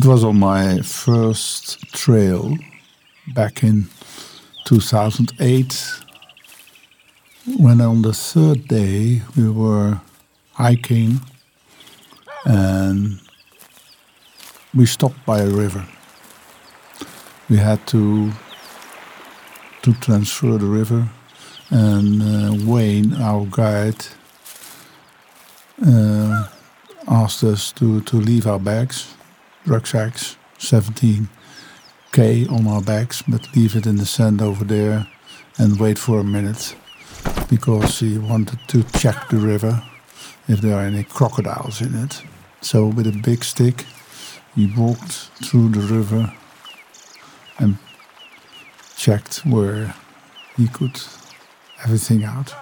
It was on my first trail back in 2008 when on the third day we were hiking and we stopped by a river. We had to to transfer the river, and uh, Wayne, our guide, uh, asked us to, to leave our bags, rucksacks, 17k on our backs, but leave it in the sand over there and wait for a minute because he wanted to check the river if there are any crocodiles in it. So, with a big stick, he walked through the river and checked where he could everything out.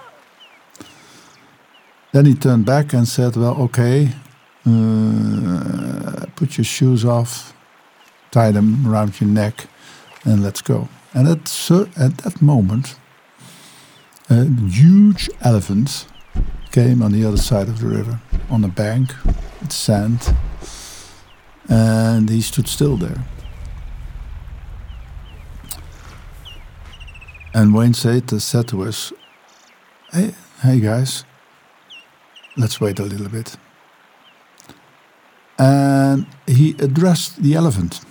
Then he turned back and said, Well, okay, uh, put your shoes off, tie them around your neck, and let's go. And at, at that moment, a huge elephant came on the other side of the river, on a bank with sand, and he stood still there. And Wayne said, said to us, hey, hey guys, let's wait a little bit. And he addressed the elephant.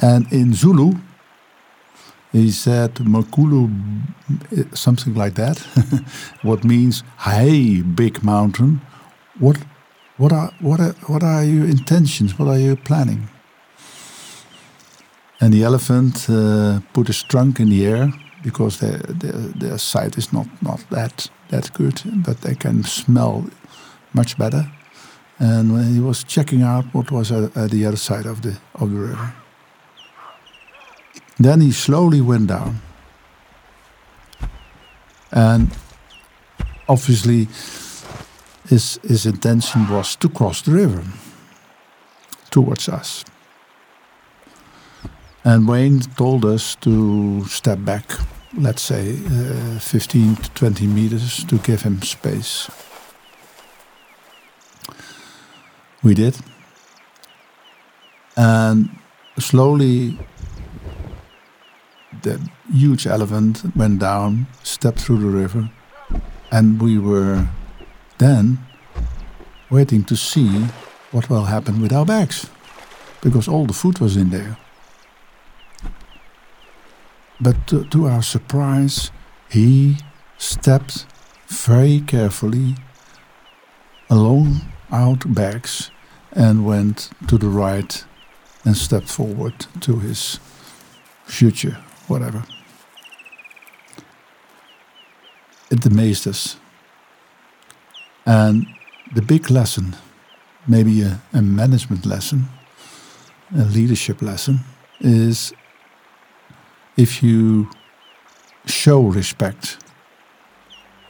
And in Zulu, he said Makulu, something like that, what means, hey, big mountain, what, what, are, what, are, what are your intentions? What are you planning? And the elephant uh, put his trunk in the air because their, their, their sight is not, not that, that good, but they can smell much better. And when he was checking out what was at, at the other side of the, of the river. Then he slowly went down. And obviously, his, his intention was to cross the river towards us. And Wayne told us to step back let's say, uh, 15 to 20 meters to give him space. We did. And slowly, the huge elephant went down, stepped through the river, and we were then waiting to see what will happen with our bags because all the food was in there. But to, to our surprise, he stepped very carefully along our backs and went to the right and stepped forward to his future, whatever. It amazed us. And the big lesson, maybe a, a management lesson, a leadership lesson, is if you show respect,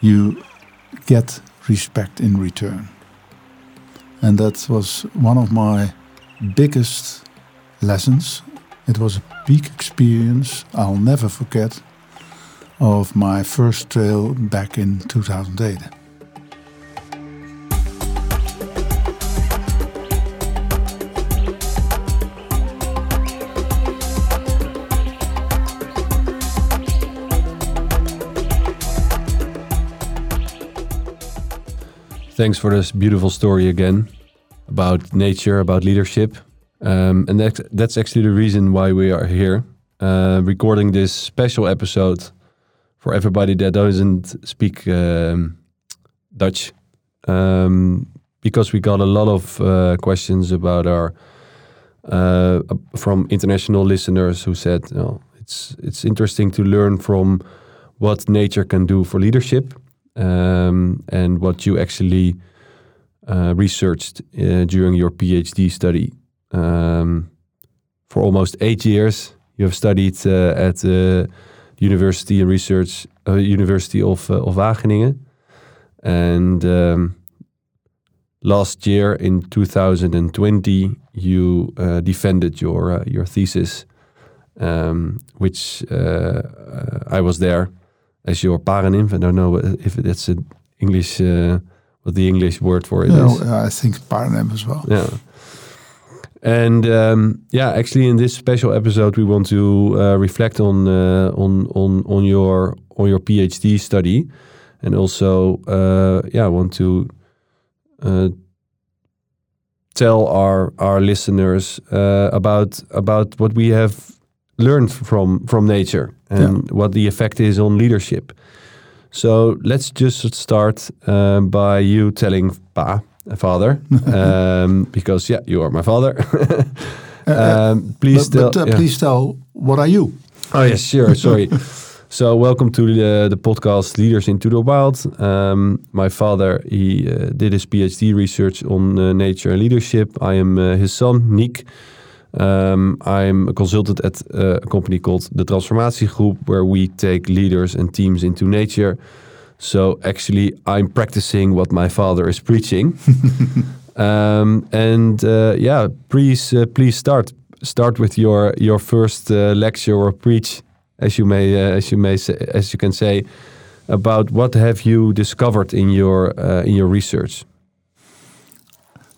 you get respect in return. And that was one of my biggest lessons. It was a big experience I'll never forget of my first trail back in 2008. Thanks for this beautiful story again about nature, about leadership. Um, and that, that's actually the reason why we are here, uh, recording this special episode for everybody that doesn't speak um, Dutch. Um, because we got a lot of uh, questions about our uh, from international listeners who said, you know, it's it's interesting to learn from what nature can do for leadership um, and what you actually uh, researched uh, during your PhD study. Um, for almost eight years, you have studied uh, at the University and Research uh, University of uh, of Wageningen, and um, last year in 2020, you uh, defended your your thesis, um, which I was there as your paranym. I don't know if that's an English, what the English word for it no, is. I think paranym as well. Yeah. And um, yeah, actually, in this special episode, we want to uh, reflect on uh, on on on your on your PhD study, and also uh, yeah, want to uh, tell our our listeners uh, about about what we have learned from from nature and Yeah. what the effect is on leadership. So let's just start um, by you telling Pa, father, um, because yeah, you are my father. um, please but tell. but, uh, yeah. please tell, what are you? Oh yes, sure. Sorry. so welcome to the the podcast Leaders into the Wild. Um, my father he uh, did his PhD research on uh, nature and leadership. I am uh, his son, Nick. Um, I'm a consultant at uh, a company called the Transformatie Group, where we take leaders and teams into nature. So actually, I'm practicing what my father is preaching. um, and uh, yeah, please, uh, please start start with your your first uh, lecture or preach, as you may as you may say, as you can say, about what have you discovered in your in your research.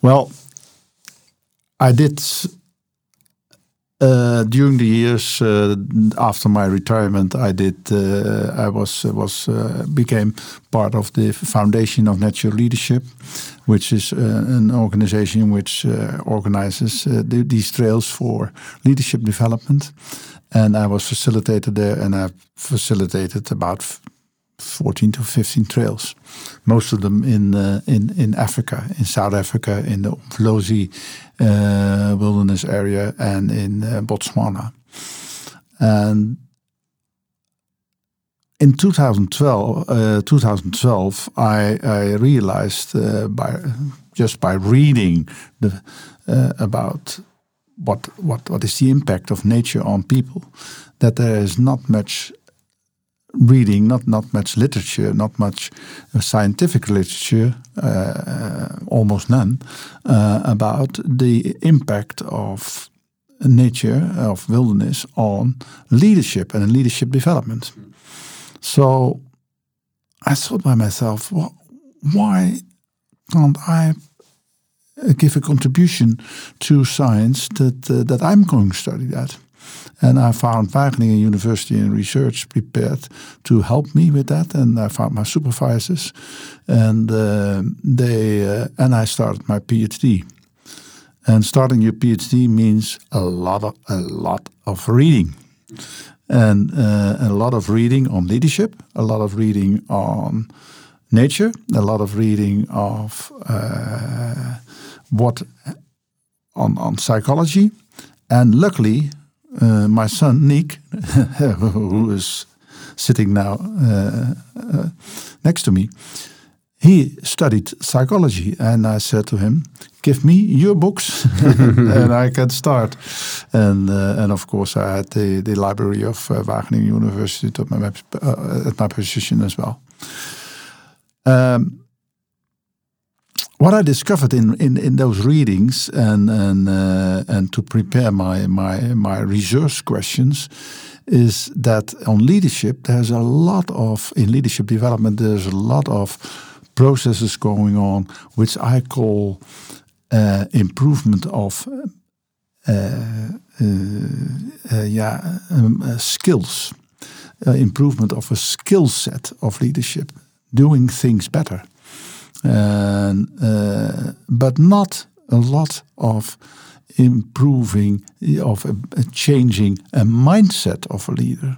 Well, I did uh, during the years uh, after my retirement. I did. Uh, I was was uh, became part of the Foundation of Natural Leadership, which is uh, an organization which uh, organizes uh, the, these trails for leadership development. And I was facilitator there, and I facilitated about 14 to 15 trails, most of them in uh, in in Africa, in South Africa, in the Umfolozi uh, wilderness area, and in uh, Botswana. And in 2012, uh, 2012, I, I realized uh, by just by reading the uh, about what what what is the impact of nature on people, that there is not much reading, not not much literature, not much uh, scientific literature, uh, almost none, uh, about the impact of nature of wilderness on leadership and leadership development. So I thought by myself, well, why can't I uh, give a contribution to science that uh, that I'm going to study that? And I found Wageningen University and Research prepared to help me with that, and I found my supervisors, and uh, they uh, and I started my PhD. And starting your PhD means a lot of a lot of reading, and uh, a lot of reading on leadership, a lot of reading on nature, a lot of reading of uh, what on on psychology, and luckily uh, my son Nick, who is sitting now uh, next to me, he studied psychology, and I said to him, "Give me your books, and I can start." And and of course, I had the, the library of Wageningen University at my at my position as well. Um, what I discovered in, in, in those readings and and uh, and to prepare my my my research questions is that on leadership there's a lot of in leadership development there's a lot of processes going on which I call uh, improvement of uh, uh, uh, yeah um, uh, skills improvement of a skill set of leadership doing things better and uh, but not a lot of improving of a changing a mindset of a leader.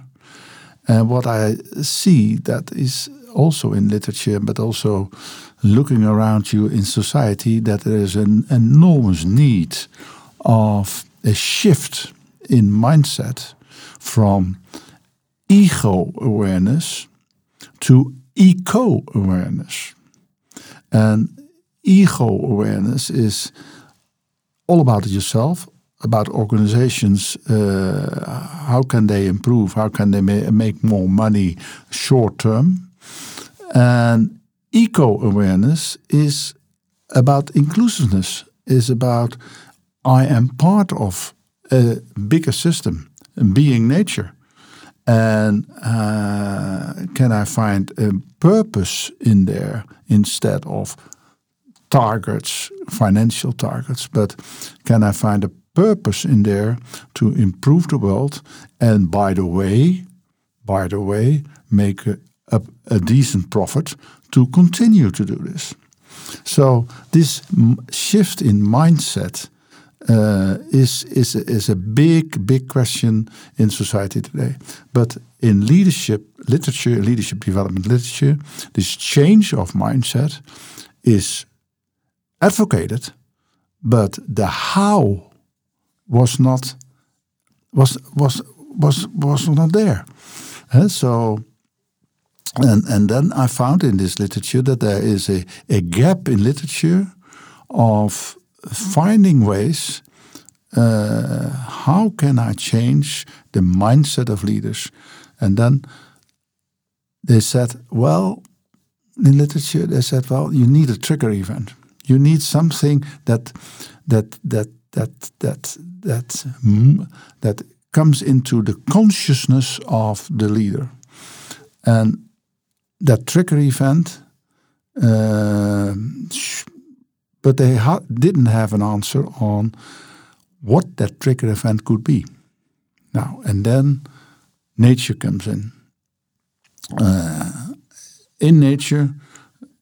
And what I see that is also in literature, but also looking around you in society, that there is an enormous need of a shift in mindset from ego awareness to eco awareness. And ego awareness is all about yourself, about organizations. Uh, how can they improve? How can they ma make more money short term? And eco awareness is about inclusiveness. Is about I am part of a bigger system, being nature. And uh, can I find a purpose in there instead of targets, financial targets, but can I find a purpose in there to improve the world? And by the way, by the way, make a, a, a decent profit to continue to do this. So this shift in mindset uh, is is is a big big question in society today. But in leadership literature, leadership development literature, this change of mindset is advocated, but the how was not was was was was not there. Uh, so and and then I found in this literature that there is a, a gap in literature of finding ways uh, how can I change the mindset of leaders? And then they said, well, in literature, they said, well, you need a trigger event. You need something that that that that that that that comes into the consciousness of the leader, and that trigger event. Uh, but they ha didn't have an answer on what that trigger event could be. Now and then, nature comes in. Uh, in nature,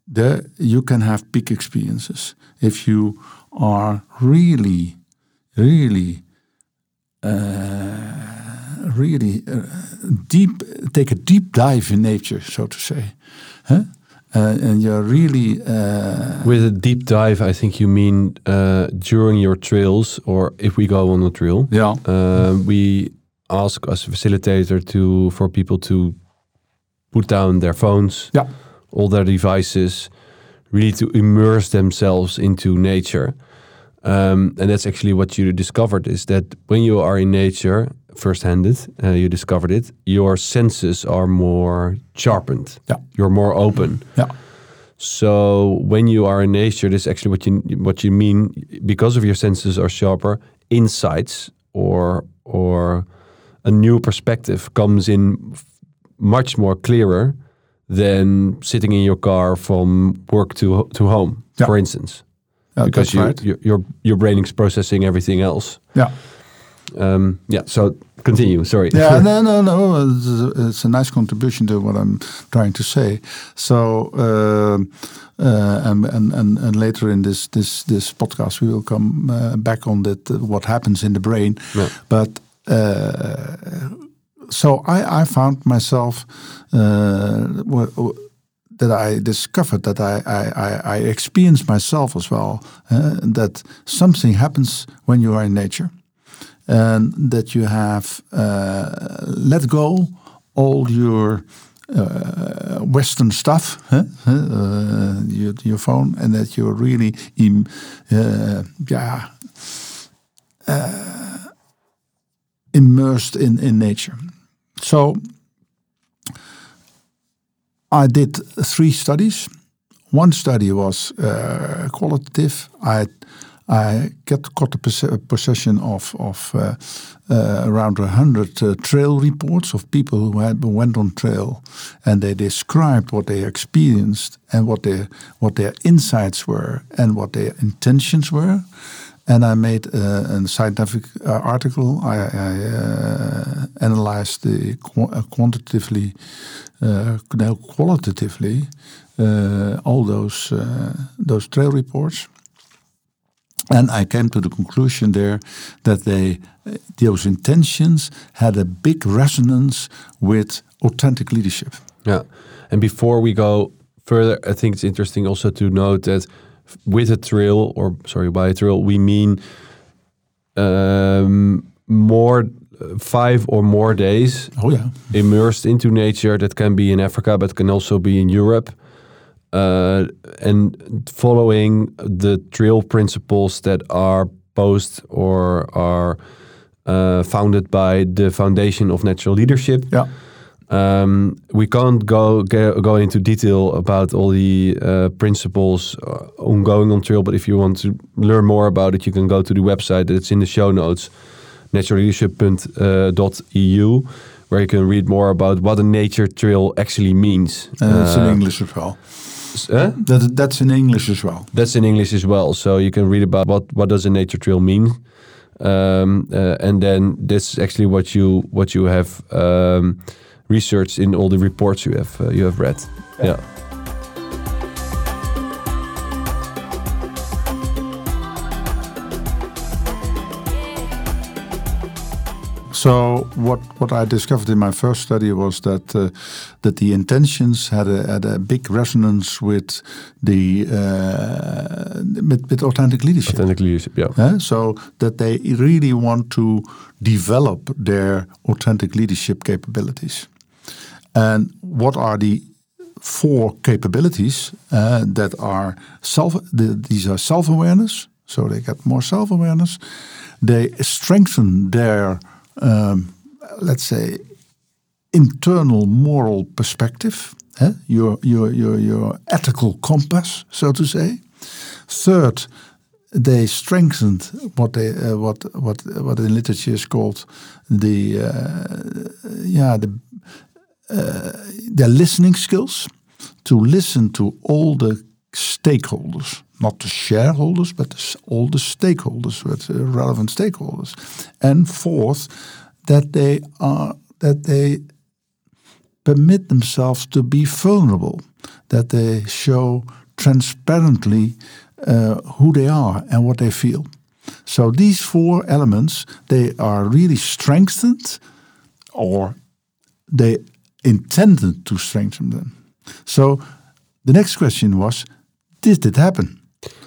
there you can have peak experiences if you are really, really, uh, really uh, deep. Take a deep dive in nature, so to say. Huh? Uh, and you're really uh, with a deep dive. I think you mean uh, during your trails, or if we go on a trail. Yeah, we ask as a facilitator to for people to put down their phones, yeah, all their devices, really to immerse themselves into nature. Um, and that's actually what you discovered is that when you are in nature, first-handed, uh, you discovered it, your senses are more sharpened. Yeah. You're more open. Yeah. So when you are in nature, this is actually what you what you mean because of your senses are sharper. Insights or or a new perspective comes in much more clearer than sitting in your car from work to to home, yeah. for instance, yeah, because you, right. your, your your brain is processing everything else. Yeah. Um, yeah. So continue. Sorry. Yeah. no. No. No. It's a, it's a, nice contribution to what I'm trying to say. So. Uh, uh, and, and, and later in this this this podcast we will come uh, back on that uh, what happens in the brain, Yeah. but uh, so I, I found myself uh, that I discovered that I, I, I experienced myself as well uh, that something happens when you are in nature and that you have uh, let go all your uh, Western stuff, huh? uh, your, your phone, and that you're really, in, uh, yeah, uh, immersed in, in nature. So I did three studies. One study was uh, qualitative. I I get, got the possession of, of uh, uh, around 100 uh, trail reports of people who had went on trail and they described what they experienced and what their, what their insights were and what their intentions were. And I made a scientific uh, article. I, I uh, analyzed the qu quantitatively, no, qualitatively, all those those trail reports. And I came to the conclusion there that they, those intentions had a big resonance with authentic leadership. Yeah. And before we go further, I think it's interesting also to note that with a trail, or sorry, by a trail, we mean um, more five or more days oh, yeah. immersed into nature. That can be in Africa, but can also be in Europe. Uh, and following the trail principles that are posed or are uh, founded by the Foundation of Natural Leadership. Yeah. Um, we can't go, go, go into detail about all the uh, principles on going on trail, but if you want to learn more about it, you can go to the website. It's in the show notes, naturalleadership.eu, where you can read more about what a nature trail actually means. And it's in English as well. Huh? That, that's in English as well. That's in English as well. So you can read about what what does a nature trail mean, um, uh, and then this is actually what you what you have um, researched in all the reports you have uh, you have read. yeah. So what what I discovered in my first study was that uh, that the intentions had a had a big resonance with the uh, with, with authentic leadership. Authentic leadership, yeah. Uh, so that they really want to develop their authentic leadership capabilities. And what are the four capabilities uh, that are self? The, these are self awareness, so they get more self awareness. They strengthen their um, let's say, internal moral perspective, eh? your, your, your, your ethical compass, so to say. Third, they strengthened what they uh, what what what in literature is called the uh, yeah the uh, their listening skills to listen to all the stakeholders, not the shareholders, but all the stakeholders, with uh, relevant stakeholders. And fourth, that they are that they permit themselves to be vulnerable, that they show transparently uh, who they are and what they feel. So these four elements they are really strengthened, or they intended to strengthen them. So the next question was did it happen?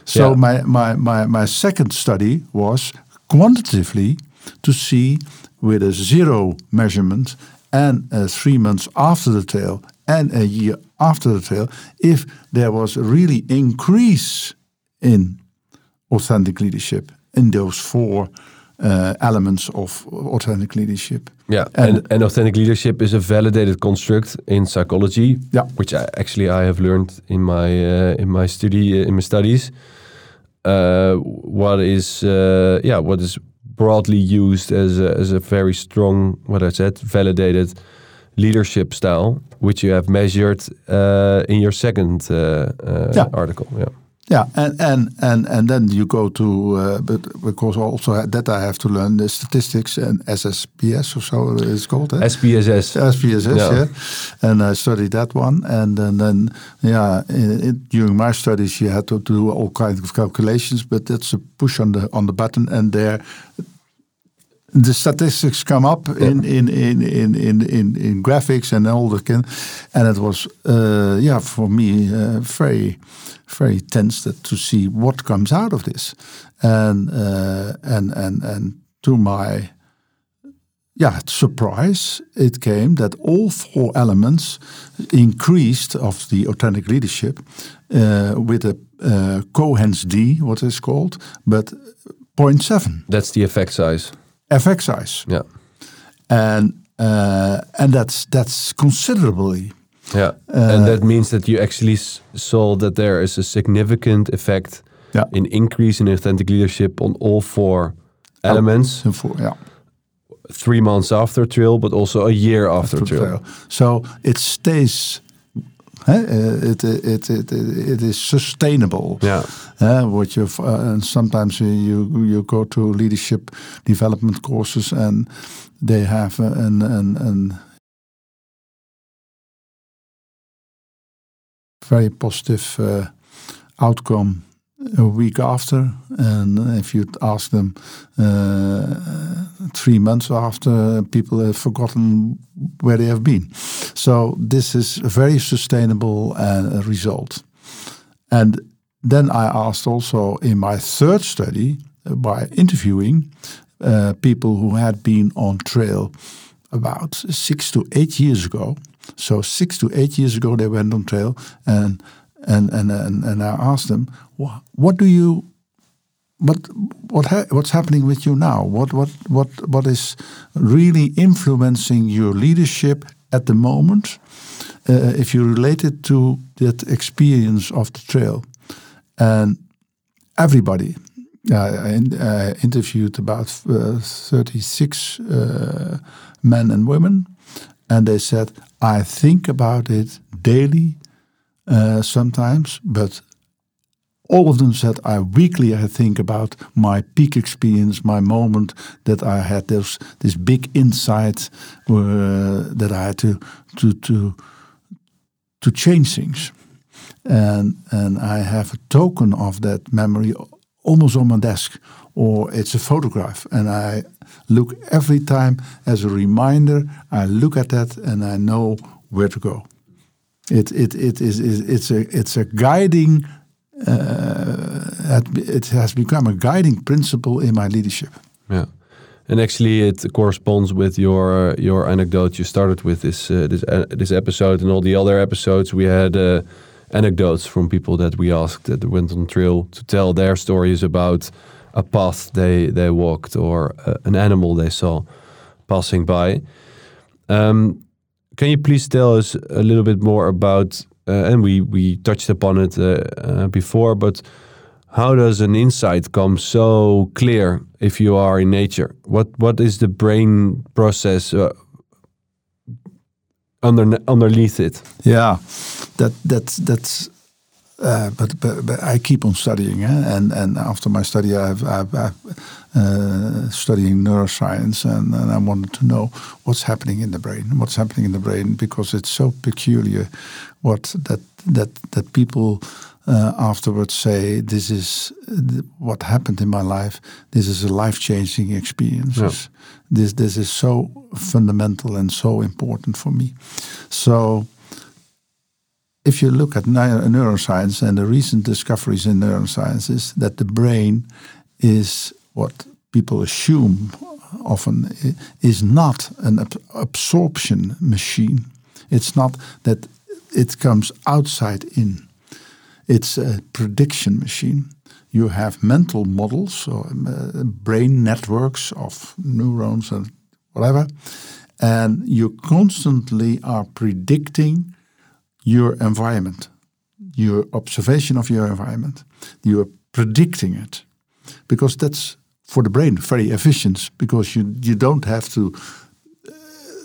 So yeah. my, my, my, my second study was quantitatively to see with a zero measurement and uh, three months after the tail and a year after the tail if there was really increase in authentic leadership in those four uh, elements of authentic leadership. Yeah, and, and, and, authentic leadership is a validated construct in psychology. Yeah, which I, actually I have learned in my uh, in my study uh, in my studies. Uh, what is uh, yeah what is broadly used as a, as a very strong what I said validated leadership style, which you have measured uh, in your second yeah. article. Yeah. Yeah, and and and and then you go to, uh, but because also that I have to learn the statistics and SSPS or so it's called. SPSS. SPSS, yeah. yeah. And I studied that one, and, and then yeah, in, in, during my studies you had to do all kinds of calculations, but that's a push on the on the button, and there the statistics come up in, in, in, in, in, in, in, graphics and all the can, and it was uh, yeah for me uh, very very tense to see what comes out of this, and uh, and and and to my yeah surprise, it came that all four elements increased of the authentic leadership uh, with a uh, Cohen's D, what is called, but 0.7. That's the effect size effect size. Yeah. And uh, and that's that's considerably. Yeah, uh, and that means that you actually saw that there is a significant effect yeah. in increase in authentic leadership on all four elements. Oh, four, yeah. Three months after trail, but also a year after, after trail. trail. So it stays uh, it, it, it, it is sustainable. Yeah. Uh, what you uh, and sometimes you you go to leadership development courses and they have an an, an very positive uh, outcome a week after, and if you ask them uh, three months after, people have forgotten where they have been. So this is a very sustainable uh, result. And then I asked also in my third study uh, by interviewing uh, people who had been on trail about six to eight years ago. So six to eight years ago they went on trail and and and and, and I asked them, what do you, what what ha what's happening with you now? What what what what is really influencing your leadership at the moment? Uh, if you relate it to that experience of the trail, and everybody. Uh, I interviewed about uh, 36 uh, men and women, and they said, I think about it daily uh, sometimes, but all of them said, I weekly I think about my peak experience, my moment that I had this this big insight uh, that I had to to to to change things, and and I have a token of that memory almost on my desk, or it's a photograph, and I look every time as a reminder. I look at that and I know where to go. It it it is it's a it's a guiding it has become a guiding principle in my leadership. Yeah, and actually, it corresponds with your your anecdote you started with this uh, this uh, this episode and all the other episodes. We had uh, anecdotes from people that we asked that went on trail to tell their stories about a path they they walked or uh, an animal they saw passing by. Um, can you please tell us a little bit more about uh, and we we touched upon it uh, uh, before, but how does an insight come so clear if you are in nature? What what is the brain process under underneath it? Yeah, that that's that's uh, but, but, but I keep on studying, eh? and and after my study, I've, I've, I've uh, studying neuroscience, and, and I wanted to know what's happening in the brain, what's happening in the brain, because it's so peculiar, what that that that people uh, afterwards say this is what happened in my life. This is a life changing experience. Yeah. This this is so fundamental and so important for me. So if you look at neuroscience and the recent discoveries in neuroscience is that the brain is what people assume often is not an absorption machine. It's not that it comes outside in. It's a prediction machine. You have mental models or uh, brain networks of neurons and whatever, and you constantly are predicting your environment, your observation of your environment. You are predicting it because that's for the brain very efficient because you, you don't have to uh,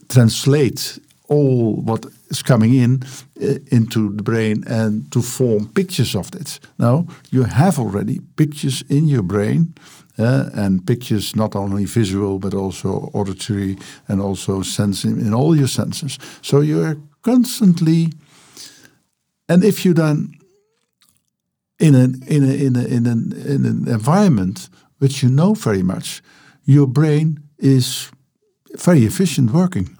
translate all what is coming in uh, into the brain and to form pictures of it. Now you have already pictures in your brain uh, and pictures not only visual but also auditory and also sensing in all your senses. So you are constantly and if you then in an in a, in a, in an in an environment which you know very much, your brain is very efficient working.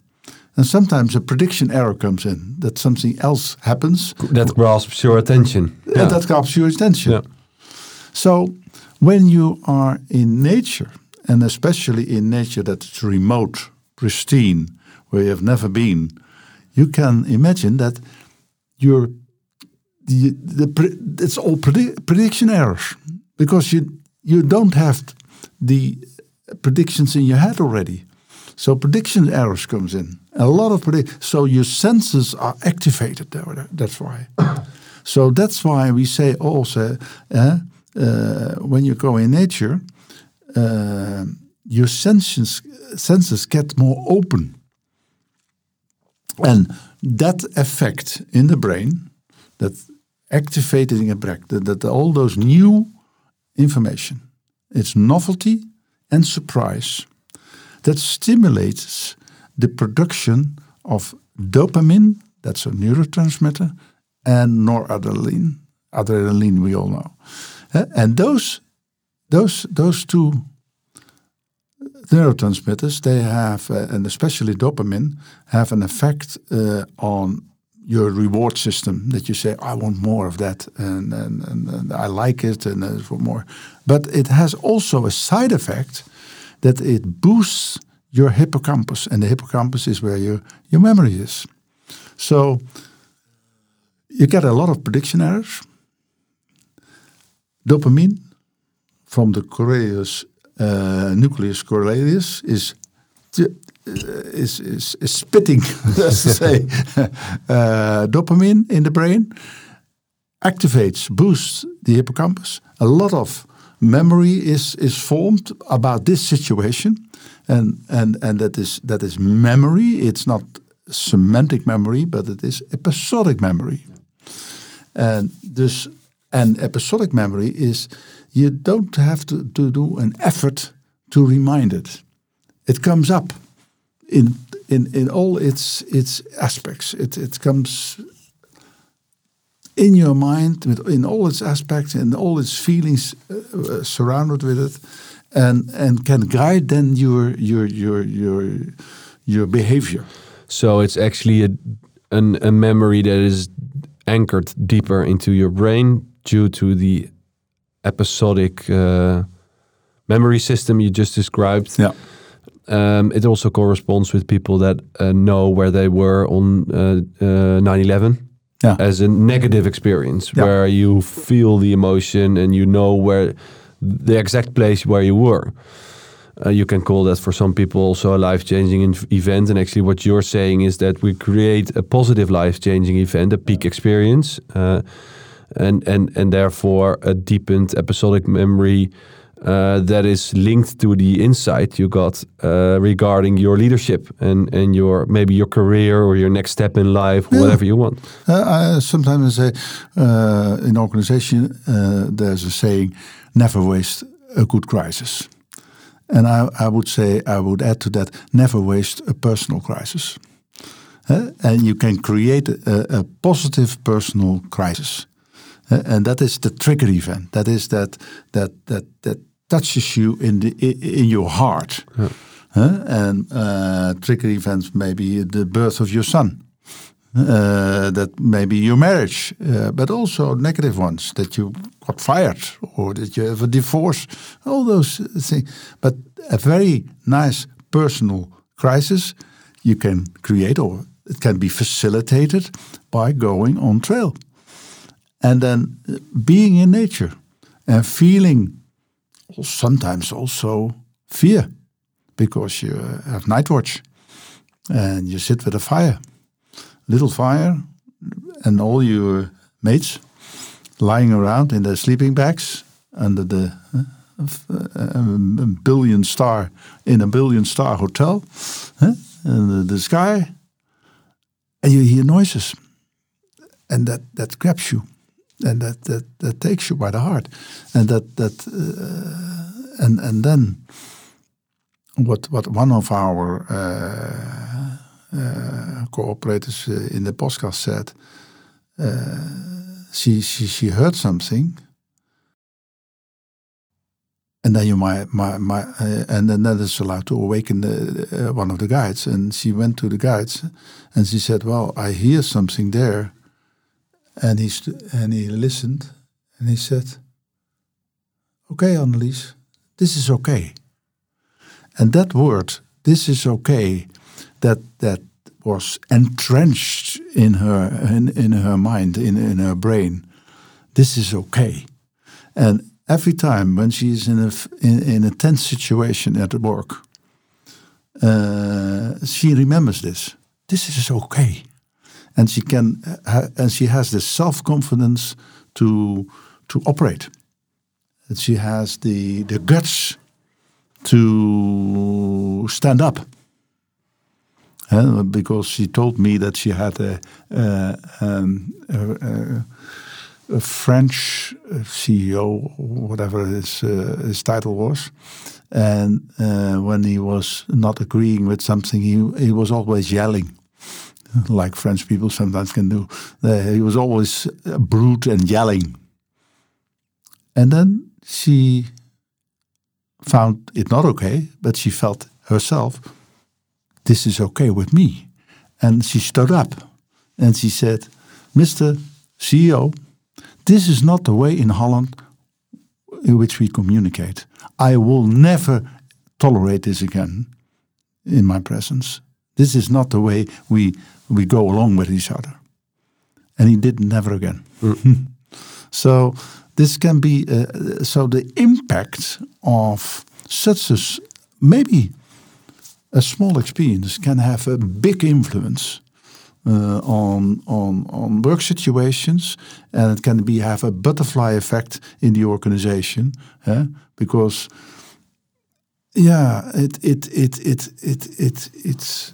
And sometimes a prediction error comes in that something else happens that grasps your attention. Yeah. That grasps your attention. Yeah. So when you are in nature, and especially in nature that's remote, pristine, where you have never been, you can imagine that your the, the, it's all predi prediction errors because you you don't have the predictions in your head already. So prediction errors comes in. A lot of predict. So your senses are activated. That's why. so that's why we say also uh, uh, when you go in nature, uh, your senses senses get more open, and that effect in the brain that activating a brain that, that all those new information. It's novelty and surprise that stimulates the production of dopamine, that's a neurotransmitter, and noradrenaline. Adrenaline, we all know. Uh, and those, those, those two neurotransmitters, they have, uh, and especially dopamine, have an effect uh, on your reward system that you say, I want more of that and, and, and, and I like it and uh, for more. But it has also a side effect that it boosts your hippocampus, and the hippocampus is where your, your memory is. So you get a lot of prediction errors. Dopamine from the coreus, uh, nucleus coeruleus is is, is, is spitting, let's say, uh, dopamine in the brain, activates, boosts the hippocampus. A lot of memory is, is formed about this situation, and, and, and that, is, that is memory. It's not semantic memory, but it is episodic memory. And dus, and episodic memory is you don't have to, to do an effort to remind it. It comes up in in in all its its aspects. It it comes in your mind with in all its aspects and all its feelings uh, uh, surrounded with it, and and can guide then your your your your your behavior. So it's actually a an, a memory that is anchored deeper into your brain due to the episodic uh, memory system you just described. Yeah. Um, it also corresponds with people that uh, know where they were on uh, uh, 9/11 Yeah. as a negative experience, Yeah. where you feel the emotion and you know where the exact place where you were. Uh, you can call that for some people also a life-changing event. And actually, what you're saying is that we create a positive life-changing event, a peak experience, uh, and and and therefore a deepened episodic memory uh, that is linked to the insight you got uh, regarding your leadership and and your maybe your career or your next step in life, Yeah. whatever you want. Uh, I sometimes say uh, in organization uh, there's a saying, "Never waste a good crisis," and I, I would say I would add to that, "Never waste a personal crisis." Uh, and you can create a, a positive personal crisis, Uh, and that is the trigger event. That is that that that that touches you in the in, your heart. Uh, and uh, trigger events maybe the birth of your son uh, that maybe your marriage, uh, but also negative ones that you got fired or that you have a divorce, all those things. But a very nice personal crisis you can create, or it can be facilitated by going on trail and then uh, being in nature and feeling sometimes also fear because you uh, have night watch and you sit with a fire little fire and all your mates lying around in their sleeping bags under the uh, uh, um, billion star in a billion star hotel huh, in the, the sky and you hear noises and that that grabs you and that that, that takes you by the heart. And that that uh, and and then what what one of our uh, uh, cooperators uh, in the podcast said uh, she, she she heard something and then you might, might uh, and then that is allowed to awaken the, uh, one of the guides. And she went to the guides and she said well i hear something there and he st- and he listened and he said okay annelies this is okay. And that word this is okay that that was entrenched in her in, in her mind in, in her brain. This is okay. And every time when she is in a in, in a tense situation at work uh, she remembers this. This is okay and she can and she has the self confidence to to operate. And she has the the guts to stand up. Uh, because she told me that she had a, um, a, a French CEO, whatever his, uh, his title was, and uh, when he was not agreeing with something, he, he was always yelling, like French people sometimes can do. He was always brute and yelling. And then she found it not okay, but she felt herself this is okay with me. And she stood up and she said, Mr. CEO, this is not the way in Holland in which we communicate. I will never tolerate this again in my presence. This is not the way we, we go along with each other. And he did never again. so this can be, uh, so the impact of such as maybe a small experience can have a big influence uh, on on on work situations, and it can be have a butterfly effect in the organization, eh? because yeah, it it it it it it it's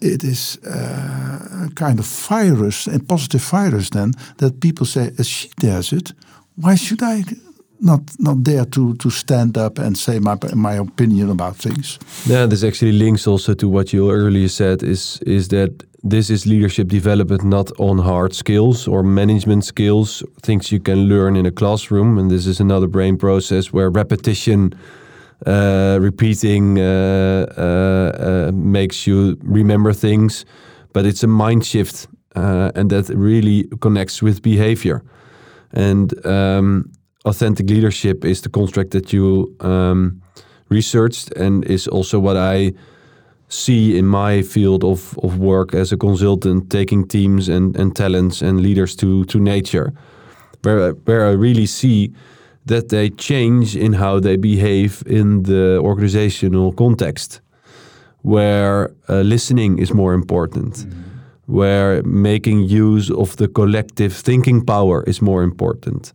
it is uh, a kind of virus, a positive virus. Then that people say, as she does it, why should I not not dare to to stand up and say my my opinion about things? Yeah, this actually links also to what you earlier said. Is is that this is leadership development not on hard skills or management skills, things you can learn in a classroom, and this is another brain process where repetition uh, repeating uh, uh, makes you remember things, but it's a mind shift, and that really connects with behavior. And um, authentic leadership is the construct that you um, researched, and is also what I see in my field of, of work as a consultant, taking teams and, and talents and leaders to to nature, where where I really see that they change in how they behave in the organizational context, where uh, listening is more important, mm-hmm. where making use of the collective thinking power is more important.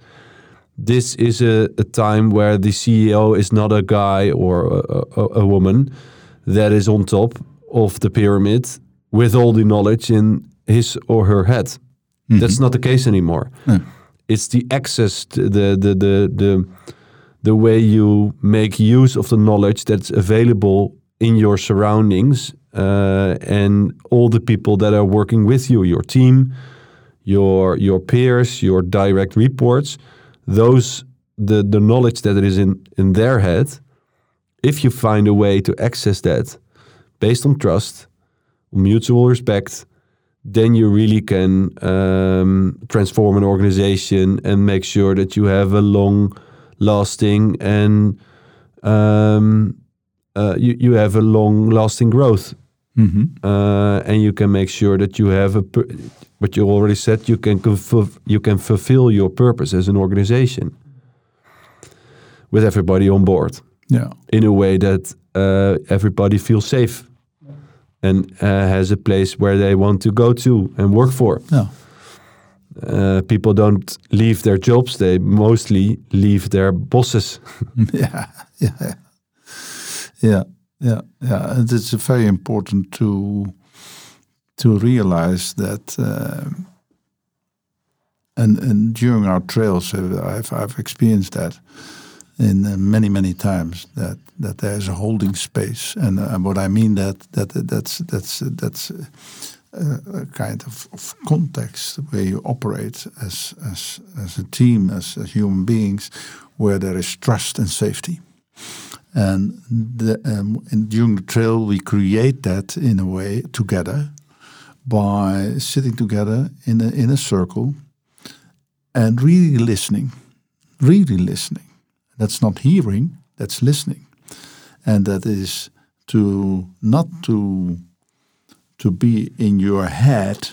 This is a, a time where the CEO is not a guy or a, a, a woman that is on top of the pyramid with all the knowledge in his or her head. Mm-hmm. That's not the case anymore. Mm it's the access the the the the the way you make use of the knowledge that's available in your surroundings uh, and all the people that are working with you, your team, your your peers, your direct reports, those the the knowledge that is in in their head. If you find a way to access that based on trust, mutual respect, then you really can um, transform an organization and make sure that you have a long lasting and um, uh, you, you have a long lasting growth. Mm -hmm. uh, and you can make sure that you have a what you already said you can you can fulfill your purpose as an organization with everybody on board. Yeah. In a way that uh, everybody feels safe and uh, has a place where they want to go to and work for. Yeah. Uh, people don't leave their jobs; they mostly leave their bosses. yeah, yeah, yeah, yeah, yeah. And it's very important to to realize that. Uh, and, and during our trails, I've, I've experienced that in uh, many many times that that there's a holding space. And uh, what I mean that that that's that's that's uh, a kind of, of, context where you operate as as as a team as, as human beings where there is trust and safety. And, the, um, and during the trail we create that in a way together by sitting together in a, in a circle and really listening really listening that's not hearing, that's listening. And that is to not to to be in your head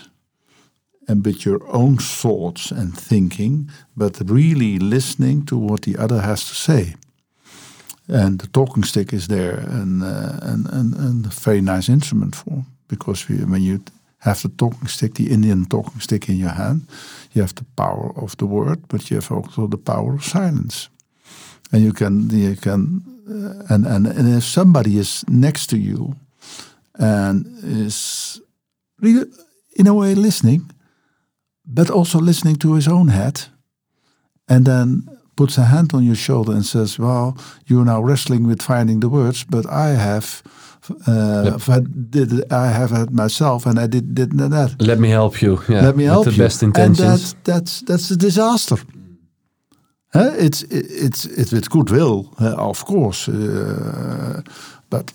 and with your own thoughts and thinking, but really listening to what the other has to say. And the talking stick is there, and uh, and, and, and a very nice instrument for because we, when you have the talking stick, the Indian talking stick in your hand, you have the power of the word, but you have also the power of silence and you can you can uh, and, and and if somebody is next to you and is really in a way listening but also listening to his own head and then puts a hand on your shoulder and says well you're now wrestling with finding the words but i have uh, yep. did I have it myself, and I did did that. Let me help you. Yeah, Let me help with the you. best intentions. And that's that's that's a disaster. It's it's it's with goodwill, uh, of course, uh, but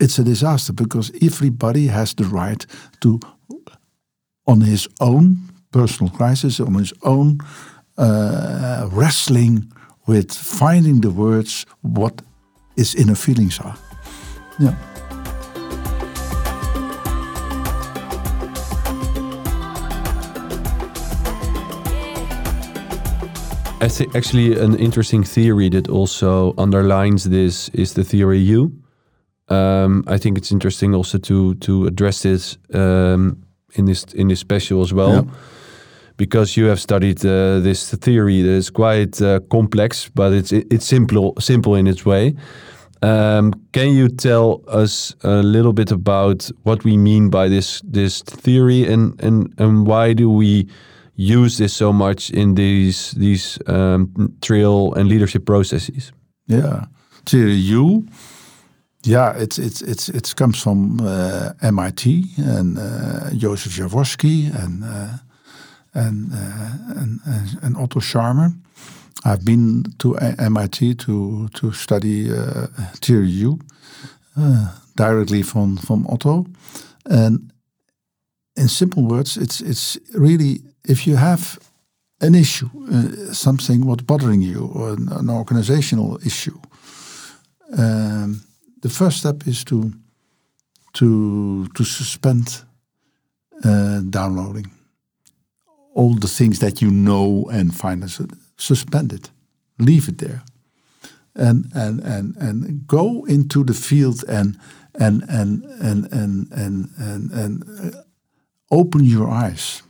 it's a disaster because everybody has the right to, on his own personal crisis, on his own uh, wrestling with finding the words what his inner feelings are. Yeah. I think actually an interesting theory that also underlines this is the theory U. Um, I think it's interesting also to to address this um, in this in this special as well, yeah. because you have studied uh, this theory that is quite uh, complex, but it's it's simple simple in its way. Um, can you tell us a little bit about what we mean by this this theory and and and why do we use this so much in these these um, trail and leadership processes? Yeah, TRU. Yeah, it's it's it's it comes from uh, MIT and uh, Joseph Jaworski and uh, and, uh, and and Otto Scharmer. I've been to MIT to to study uh, TRU uh, directly from from Otto, and in simple words, it's it's really if you have an issue, uh, something what's bothering you, or an, an organizational issue, um, the first step is to to to suspend uh, downloading all the things that you know and find as suspend it, leave it there, and and and and go into the field and and and and and and and, and uh, open your eyes,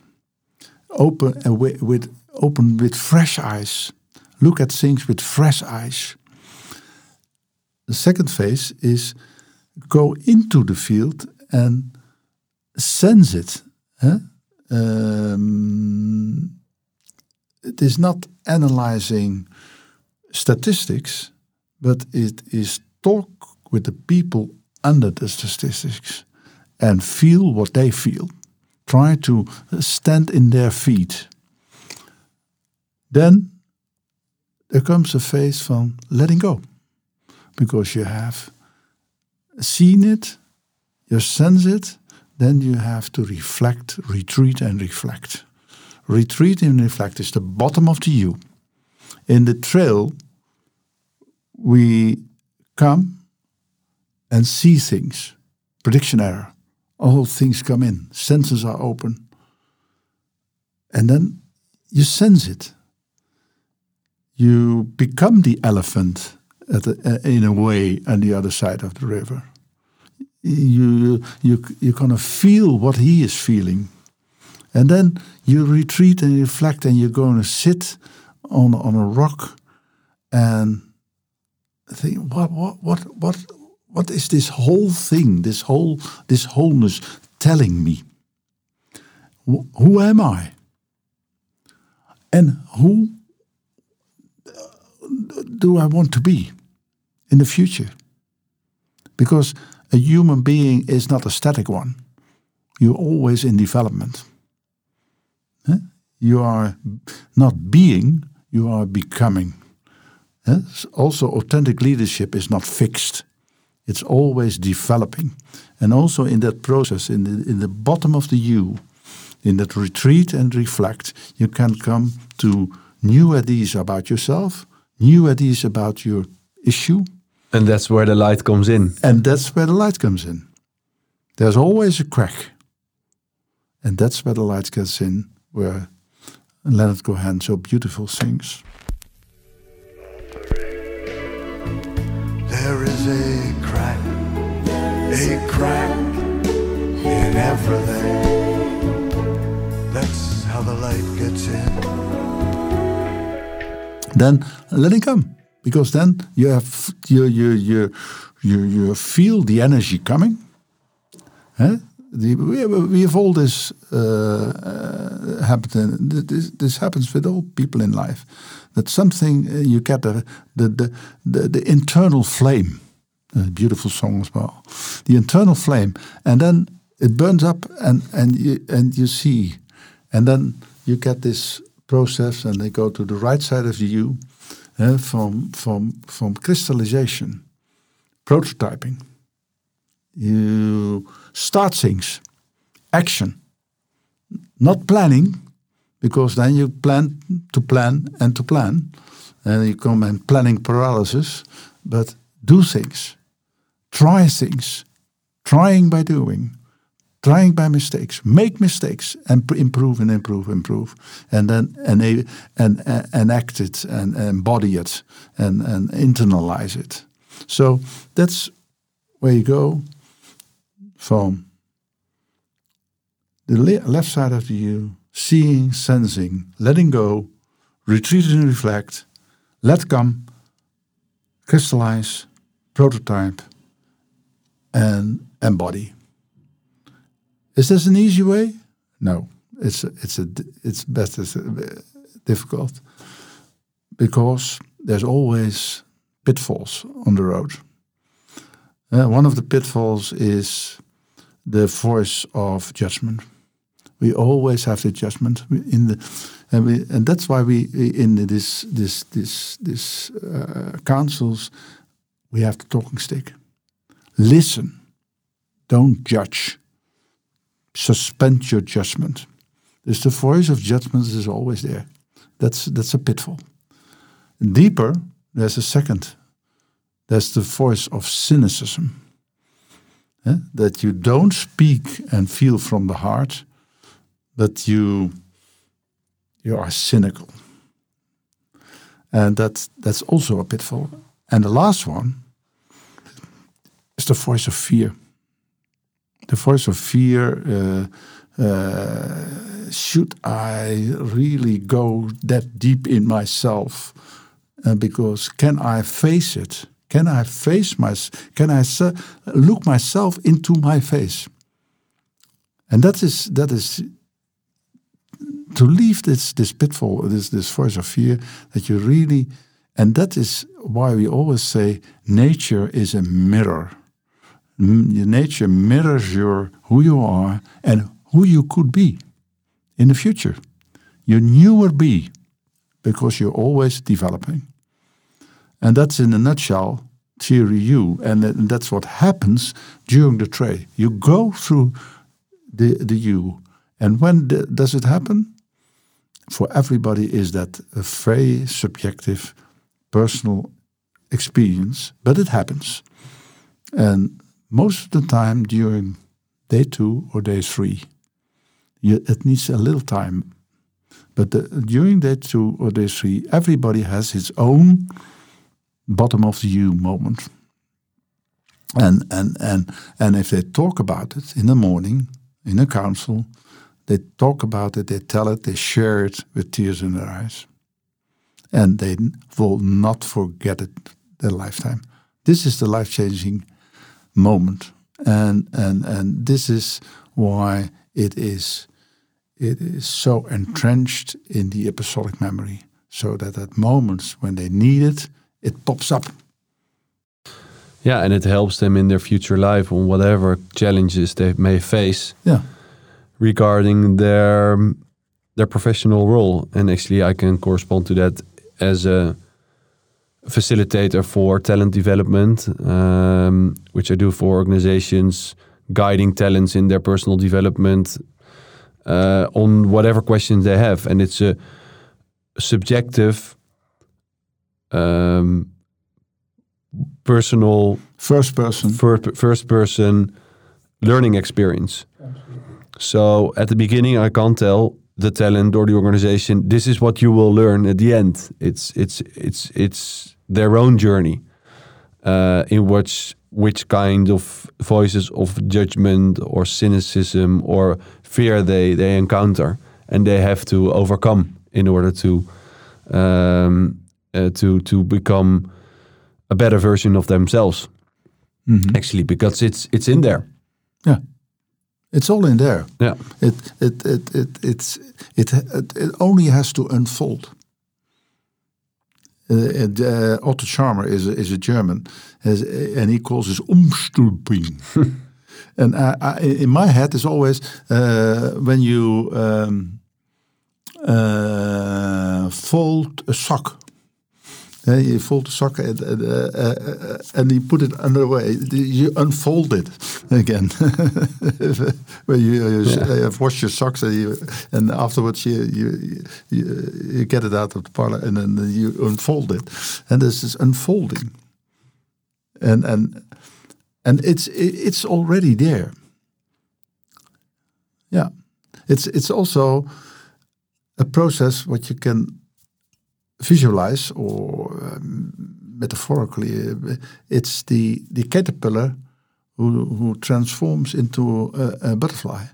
open uh, with, with open with fresh eyes, look at things with fresh eyes. The second phase is go into the field and sense it. Huh? Um, it is not analyzing statistics, but it is talk with the people under the statistics and feel what they feel. Try to stand in their feet. Then there comes a phase from letting go because you have seen it, you sense it, then you have to reflect, retreat, and reflect. Retreat and reflect is the bottom of the U. In the trail, we come and see things. Prediction error. All things come in. Senses are open. And then you sense it. You become the elephant the, uh, in a way on the other side of the river. You, you, you kind of feel what he is feeling. And then you retreat and reflect, and you're going to sit on on a rock and think, what what what what what is this whole thing, this whole this wholeness telling me? Who am I? And who do I want to be in the future? Because a human being is not a static one. You're always in development. You are not being, you are becoming. Also, authentic leadership is not fixed. It's always developing. And also in that process, in the, in the bottom of the U, in that retreat and reflect, you can come to new ideas about yourself, new ideas about your issue. And that's where the light comes in. And that's where the light comes in. There's always a crack. And that's where the light gets in, where Leonard Cohen so beautiful sings. There is a crack, a crack in everything. That's how the light gets in. Then let it come, because then you have you you you you, you feel the energy coming. Huh? The, we, have all this uh, uh, happen. This, this happens with all people in life. That something uh, you get the the the, the, the internal flame. A beautiful song as well. The internal flame, and then it burns up, and and you and you see, and then you get this process, and they go to the right side of you, uh, from from from crystallization, prototyping. You start things, action, not planning, because then you plan to plan and to plan, and you come in planning paralysis, but do things, try things, trying by doing, trying by mistakes, make mistakes, and improve and improve, improve, and then and and and act it and, and embody it and and internalize it. So that's where you go from the left side of the U, seeing, sensing, letting go, retreat and reflect, let come, crystallize, prototype, and embody. Is this an easy way? No, it's a, it's a it's best as difficult because there's always pitfalls on the road. Uh, one of the pitfalls is the voice of judgment. We always have the judgment in the, and we, and that's why we in this this this this uh, councils we have the talking stick. Listen, don't judge. Suspend your judgment. The voice of judgment is always there. That's that's a pitfall. Deeper, there's a second. There's the voice of cynicism. That you don't speak and feel from the heart, but you you are cynical. And that that's also a pitfall. And the last one is the voice of fear. The voice of fear. Uh, uh, should I really go that deep in myself? Uh, because can I face it? Can I face my? Can I look myself into my face? And that is that is to leave this this pitfall, this this voice of fear that you really, and that is why we always say nature is a mirror. Nature mirrors your who you are and who you could be in the future. Your newer be, because you're always developing. And that's in a nutshell theory U, and that's what happens during the trade. You go through the the U, and when the, does it happen? For everybody, is that a very subjective, personal experience, but it happens, and most of the time during day two or day three, you, it needs a little time. But the, during day two or day three, everybody has his own bottom of the U moment. And, and, and, and if they talk about it in the morning, in a council, they talk about it, they tell it, they share it with tears in their eyes. And they will not forget it their lifetime. This is the life changing moment. And, and, and this is why it is, it is so entrenched in the apostolic memory. So that at moments when they need it, it pops up. Yeah, and it helps them in their future life on whatever challenges they may face. Yeah. Regarding their their professional role, and actually, I can correspond to that as a facilitator for talent development, um, which I do for organizations, guiding talents in their personal development uh, on whatever questions they have, and it's a subjective um, personal first person first, first person learning experience. So at the beginning, I can't tell the talent or the organization this is what you will learn at the end. It's it's it's it's their own journey uh, in which which kind of voices of judgment or cynicism or fear they they encounter and they have to overcome in order to um, uh, to to become a better version of themselves. Mm -hmm. Actually, because it's it's in there. Yeah, it's all in there. Yeah, it it it it it's it it, it only has to unfold. Uh, and, uh, Otto Scharmer is a, is a German, has, and he calls this umstülping. and I, I, in my head, is always uh, when you um, uh, fold a sock you fold the sock and, and, uh, uh, and you put it underway. You unfold it again. When you, yeah. wash your socks and, you, and afterwards you, you, you, you get it out of the parlor and then you unfold it. And this is unfolding. And, and, and it's, it's already there. Yeah. It's, it's also a process what you can visualize or um, metaphorically, uh, it's the, the caterpillar who, who transforms into a, a butterfly.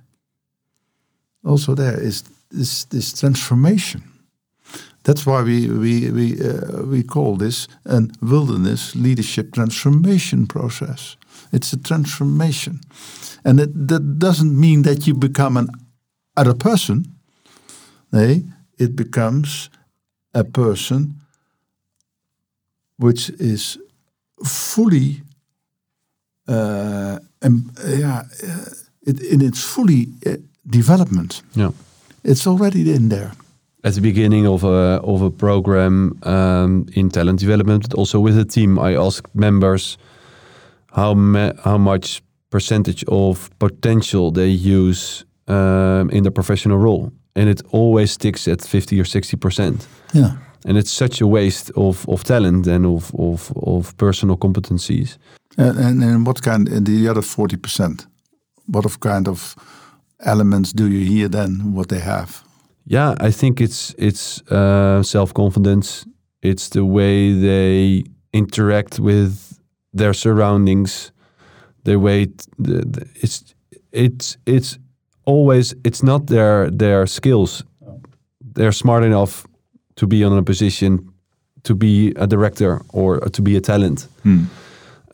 Also, there is this, this transformation. That's why we we we uh, we call this a wilderness leadership transformation process. It's a transformation, and it, that doesn't mean that you become an other person. Nee, it becomes a person which is fully uh, um, yeah, uh, it, in its fully uh, development. Yeah. It's already in there. At the beginning of a of a program um, in talent development, but also with a team, I asked members how how much percentage of potential they use um, in the professional role, and it always sticks at fifty or sixty percent. Yeah. And it's such a waste of, of talent and of, of, of personal competencies. And, and, and what kind, and the other 40%, what of kind of elements do you hear then what they have? Yeah, I think it's it's uh, self confidence. It's the way they interact with their surroundings. The way the, the, it's it's it's always it's not their their skills. They're smart enough to be on a position to be a director or to be a talent.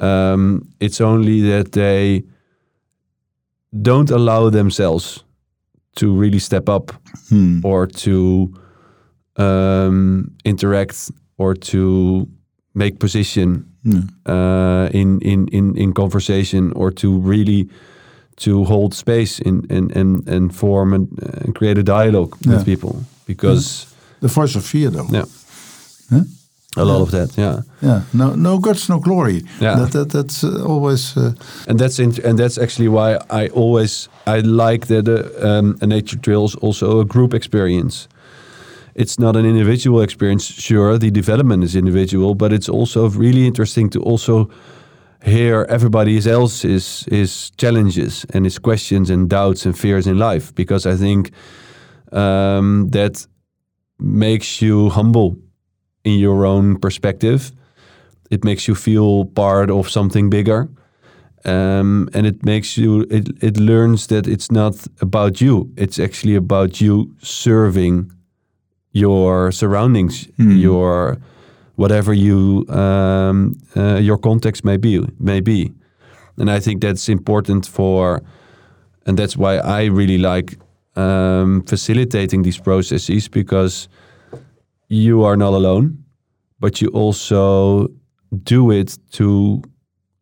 Um, it's only that they don't allow themselves to really step up Hmm. or to um, interact or to make position Yeah. uh, in, in in in conversation or to really to hold space in and and and form and, and create a dialogue Yeah. with people because The voice of fear, though. yeah Huh? a lot of that yeah Yeah. No, no guts, no glory. Yeah. That, that, that's uh, always. Uh, and that's and that's actually why I always I like that uh, um, a nature trail is also a group experience. It's not an individual experience. Sure, the development is individual, but it's also really interesting to also hear everybody else's his challenges and his questions and doubts and fears in life because I think um, that makes you humble in your own perspective. It makes you feel part of something bigger um, and it makes you it, it learns that it's not about you it's actually about you serving your surroundings your whatever you um, uh, your context may be may be and i think that's important for and that's why i really like um, facilitating these processes because you are not alone but you also do it to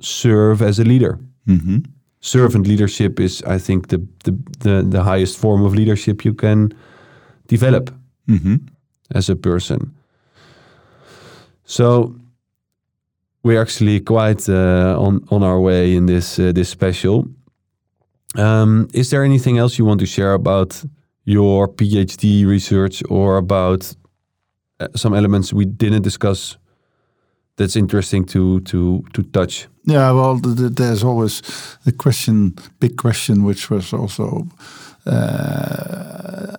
serve as a leader mhm. servant leadership is i think the the the, the highest form of leadership you can develop Mhm. as a person so we're actually quite uh, on on our way in this uh, this special. Um, is there anything else you want to share about your phd research or about uh, some elements we didn't discuss that's interesting to to to touch? Yeah, well, th- th- there's always the question, big question, which was also uh,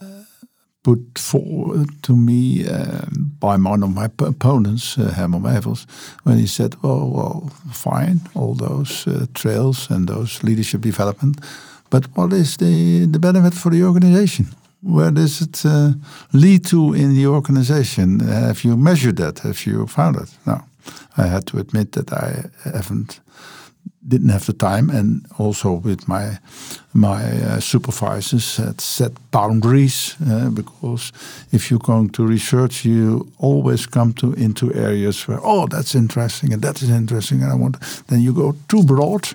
put forward to me uh, by one of my opponents, uh, Herman Wijfels, when he said, "Well, well, fine, all those uh, trails and those leadership development, but what is the the benefit for the organization?" Where does it uh, lead to in the organization? Have you measured that? Have you found it? No. I had to admit that I haven't didn't have the time, and also with my my uh, supervisors had set boundaries uh, because if you're going to research, you always come to into areas where oh that's interesting and that is interesting, and I want. Then you go too broad,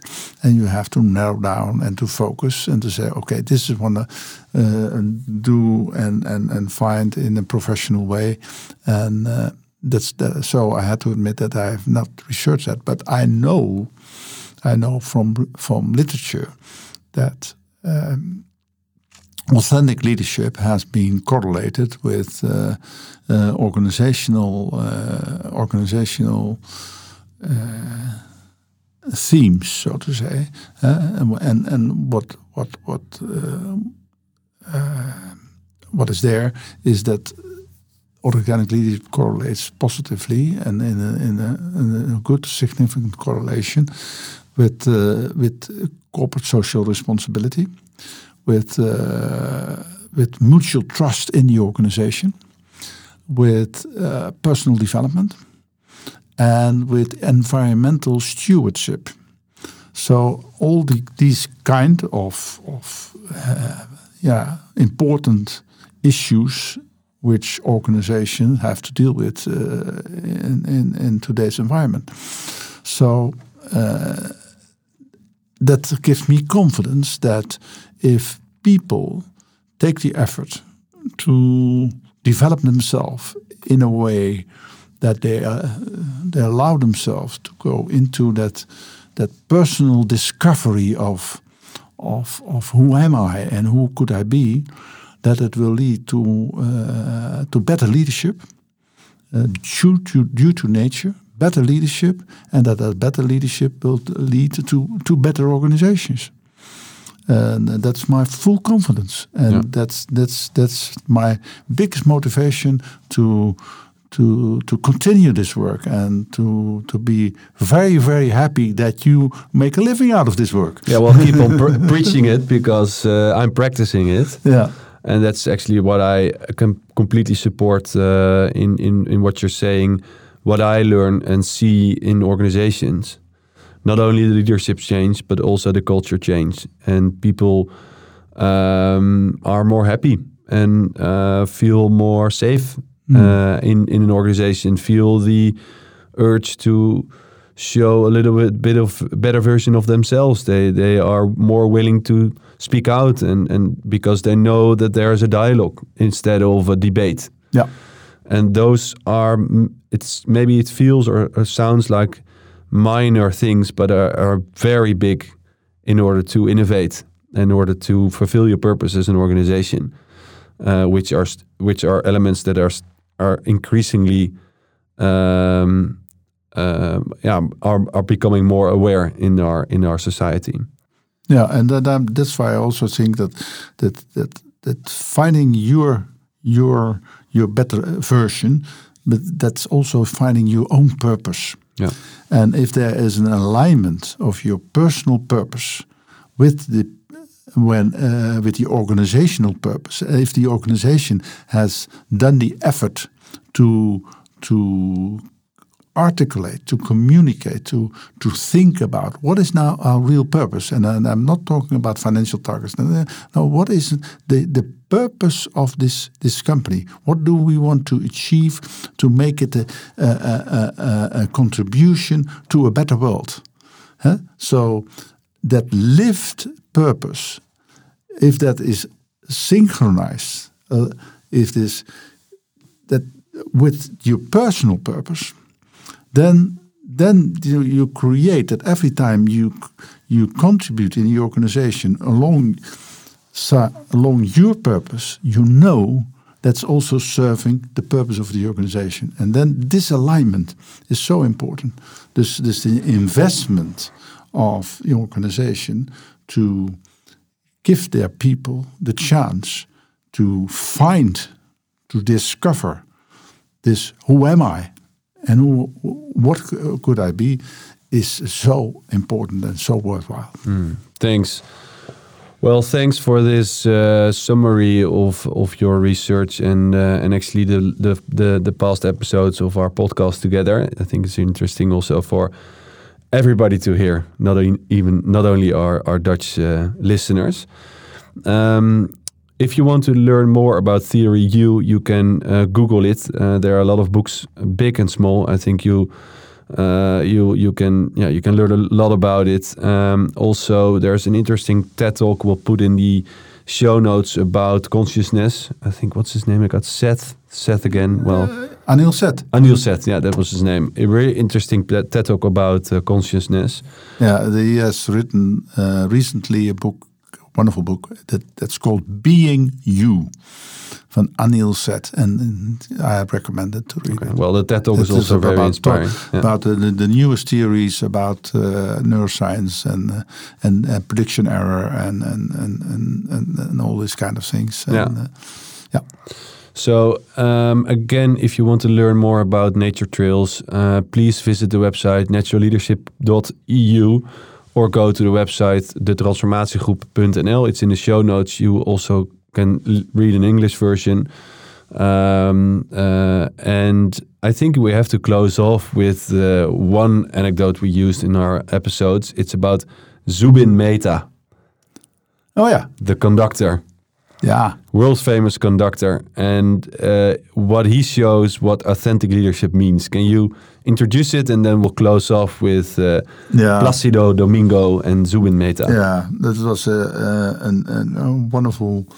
and you have to narrow down and to focus and to say okay this is want to uh, do and and and find in a professional way, and. Uh, that's the, so I had to admit that I have not researched that, but I know, I know from from literature that um, authentic leadership has been correlated with uh, uh, organizational uh, organizational uh, themes, so to say, uh, and and, and what what what uh, what is there is that organic leadership correlates positively and in a, in a, in a good significant correlation with uh, with corporate social responsibility, with uh, with mutual trust in the organization, with uh, personal development and with environmental stewardship. So all the, these kind of, of yeah, important issues which organizations have to deal with uh, in, in, in, today's environment. So uh, that gives me confidence that if people take the effort to develop themselves in a way that they uh, they allow themselves to go into that that personal discovery of of of who am I and who could I be, that it will lead to uh, to better leadership uh, due to due to nature, better leadership, and that that better leadership will lead to to better organizations. And that's my full confidence, and yeah. that's that's that's my biggest motivation to to to continue this work and to to be very very happy that you make a living out of this work. Yeah, well, keep on preaching it because uh, I'm practicing it. Yeah, and that's actually what I can completely support uh, in in in what you're saying. What I learn and see in organizations, not only the leadership change, but also the culture change, and people um, are more happy and uh, feel more safe mm. uh, in in an organization feel the urge to show a little bit bit of better version of themselves. They they are more willing to speak out and and because they know that there is a dialogue instead of a debate. Yeah, and those are it's maybe it feels or, or sounds like minor things, but are, are very big in order to innovate, in order to fulfill your purpose as an organization, uh, which are which are elements that are are increasingly um, uh, yeah are, are becoming more aware in our in our society. Yeah, and that, um, that's why I also think that that that that finding your your your better version, but that's also finding your own purpose. Yeah. And if there is an alignment of your personal purpose with the when uh, with the organizational purpose. If the organization has done the effort to to articulate, to communicate, to to think about what is now our real purpose, and, and I'm not talking about financial targets. No, what is the the purpose of this this company? What do we want to achieve to make it a, a, a, a contribution to a better world? Huh? So that lived purpose, if that is synchronized, uh, if this that with your personal purpose, then then you, you create that every time you you contribute in the organization along along your purpose, you know that's also serving the purpose of the organization. And then this alignment is so important. This this the investment of the organization to give their people the chance to find, to discover this who am I and who, what could I be is so important and so worthwhile. Mm, thanks. Well, thanks for this uh, summary of, of your research and uh, and actually the, the, the the past episodes of our podcast together. I think it's interesting also for everybody to hear, not even not only our our Dutch uh, listeners. Um, if you want to learn more about Theory U, you can uh, Google it. Uh, there are a lot of books, big and small. I think you uh, you you can yeah you can learn a lot about it. Um, also, there's an interesting TED talk we'll put in the show notes about consciousness. I think what's his name? I got Seth. Seth again. Well, uh, Anil Seth. Anil Seth. Yeah, that was his name. A very interesting TED talk about uh, consciousness. Yeah, he has written uh, recently a book wonderful book that, that's called Being You van Anil Seth. And, and I recommend it to read okay. Well, the TED Talk is also very about, inspiring. Yeah. About the, the, the, newest theories about uh, neuroscience and uh, and uh, prediction error and and, and, and, and, all these kind of things. And, yeah. Uh, yeah. So um, again, if you want to learn more about nature trails, uh, please visit the website naturalleadership.eu or go to the website thetransformatiegroep.nl. It's in the show notes. You also can read an English version. Um, uh, and I think we have to close off with uh, one anecdote we used in our episodes. It's about Zubin Mehta, Oh yeah, the conductor, yeah, world famous conductor, and uh, what he shows what authentic leadership means. Can you introduce it and then we'll close off with uh, yeah. Placido Domingo and Zubin Mehta? Yeah, that was a, a, an- an- a wonderful uh,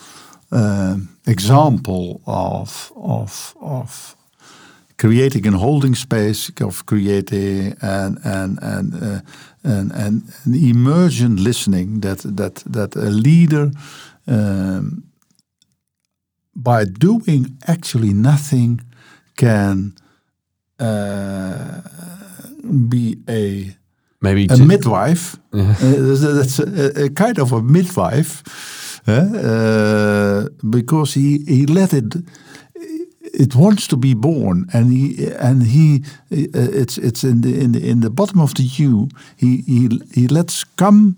example of of of creating a holding space, of creating and an an uh, an, an, an emergent listening that that that a leader. Um, by doing actually nothing can uh, be a Maybe a midwife. Uh, that's a, a kind of a midwife, uh, because he he let it. It wants to be born, and he and he. Uh, it's it's in the in the in the bottom of the U. He he he lets come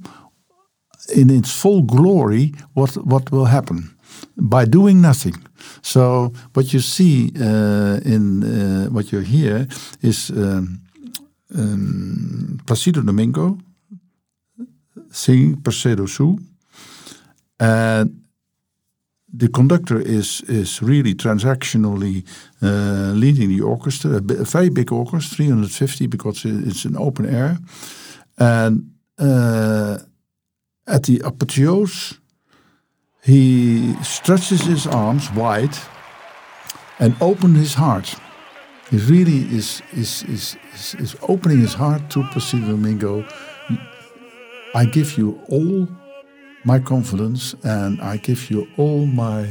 in its full glory what what will happen by doing nothing. So what you see uh, in what you hear is um, um, Placido Domingo singing Percedo Su, and the conductor is is really transactionally uh, leading the orchestra, a, very big orchestra, 350 because it's an open air, and uh, at the apotheose, he stretches his arms wide and opens his heart. He really is is is is, is opening his heart to Placido Domingo. I give you all my confidence, and I give you all my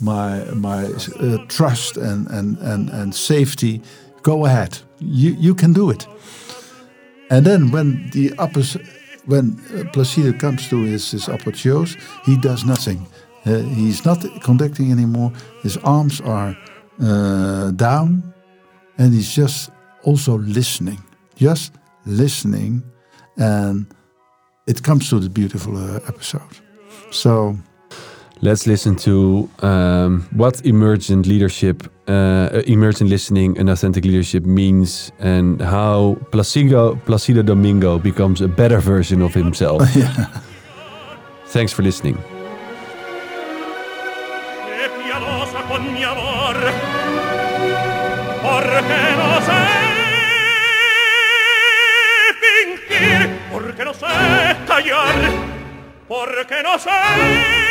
my my uh, trust and, and and and safety. Go ahead, you you can do it. And then when the upper, when uh, Placido comes to his, his apotheose, he does nothing. Uh, he's not conducting anymore. His arms are uh, down, and he's just also listening, just listening, and it comes to the beautiful uh, episode. So Let's listen to um, what emergent leadership, uh, emergent listening, and authentic leadership means, and how Placido, Placido Domingo becomes a better version of himself. Thanks for listening. Porque no sé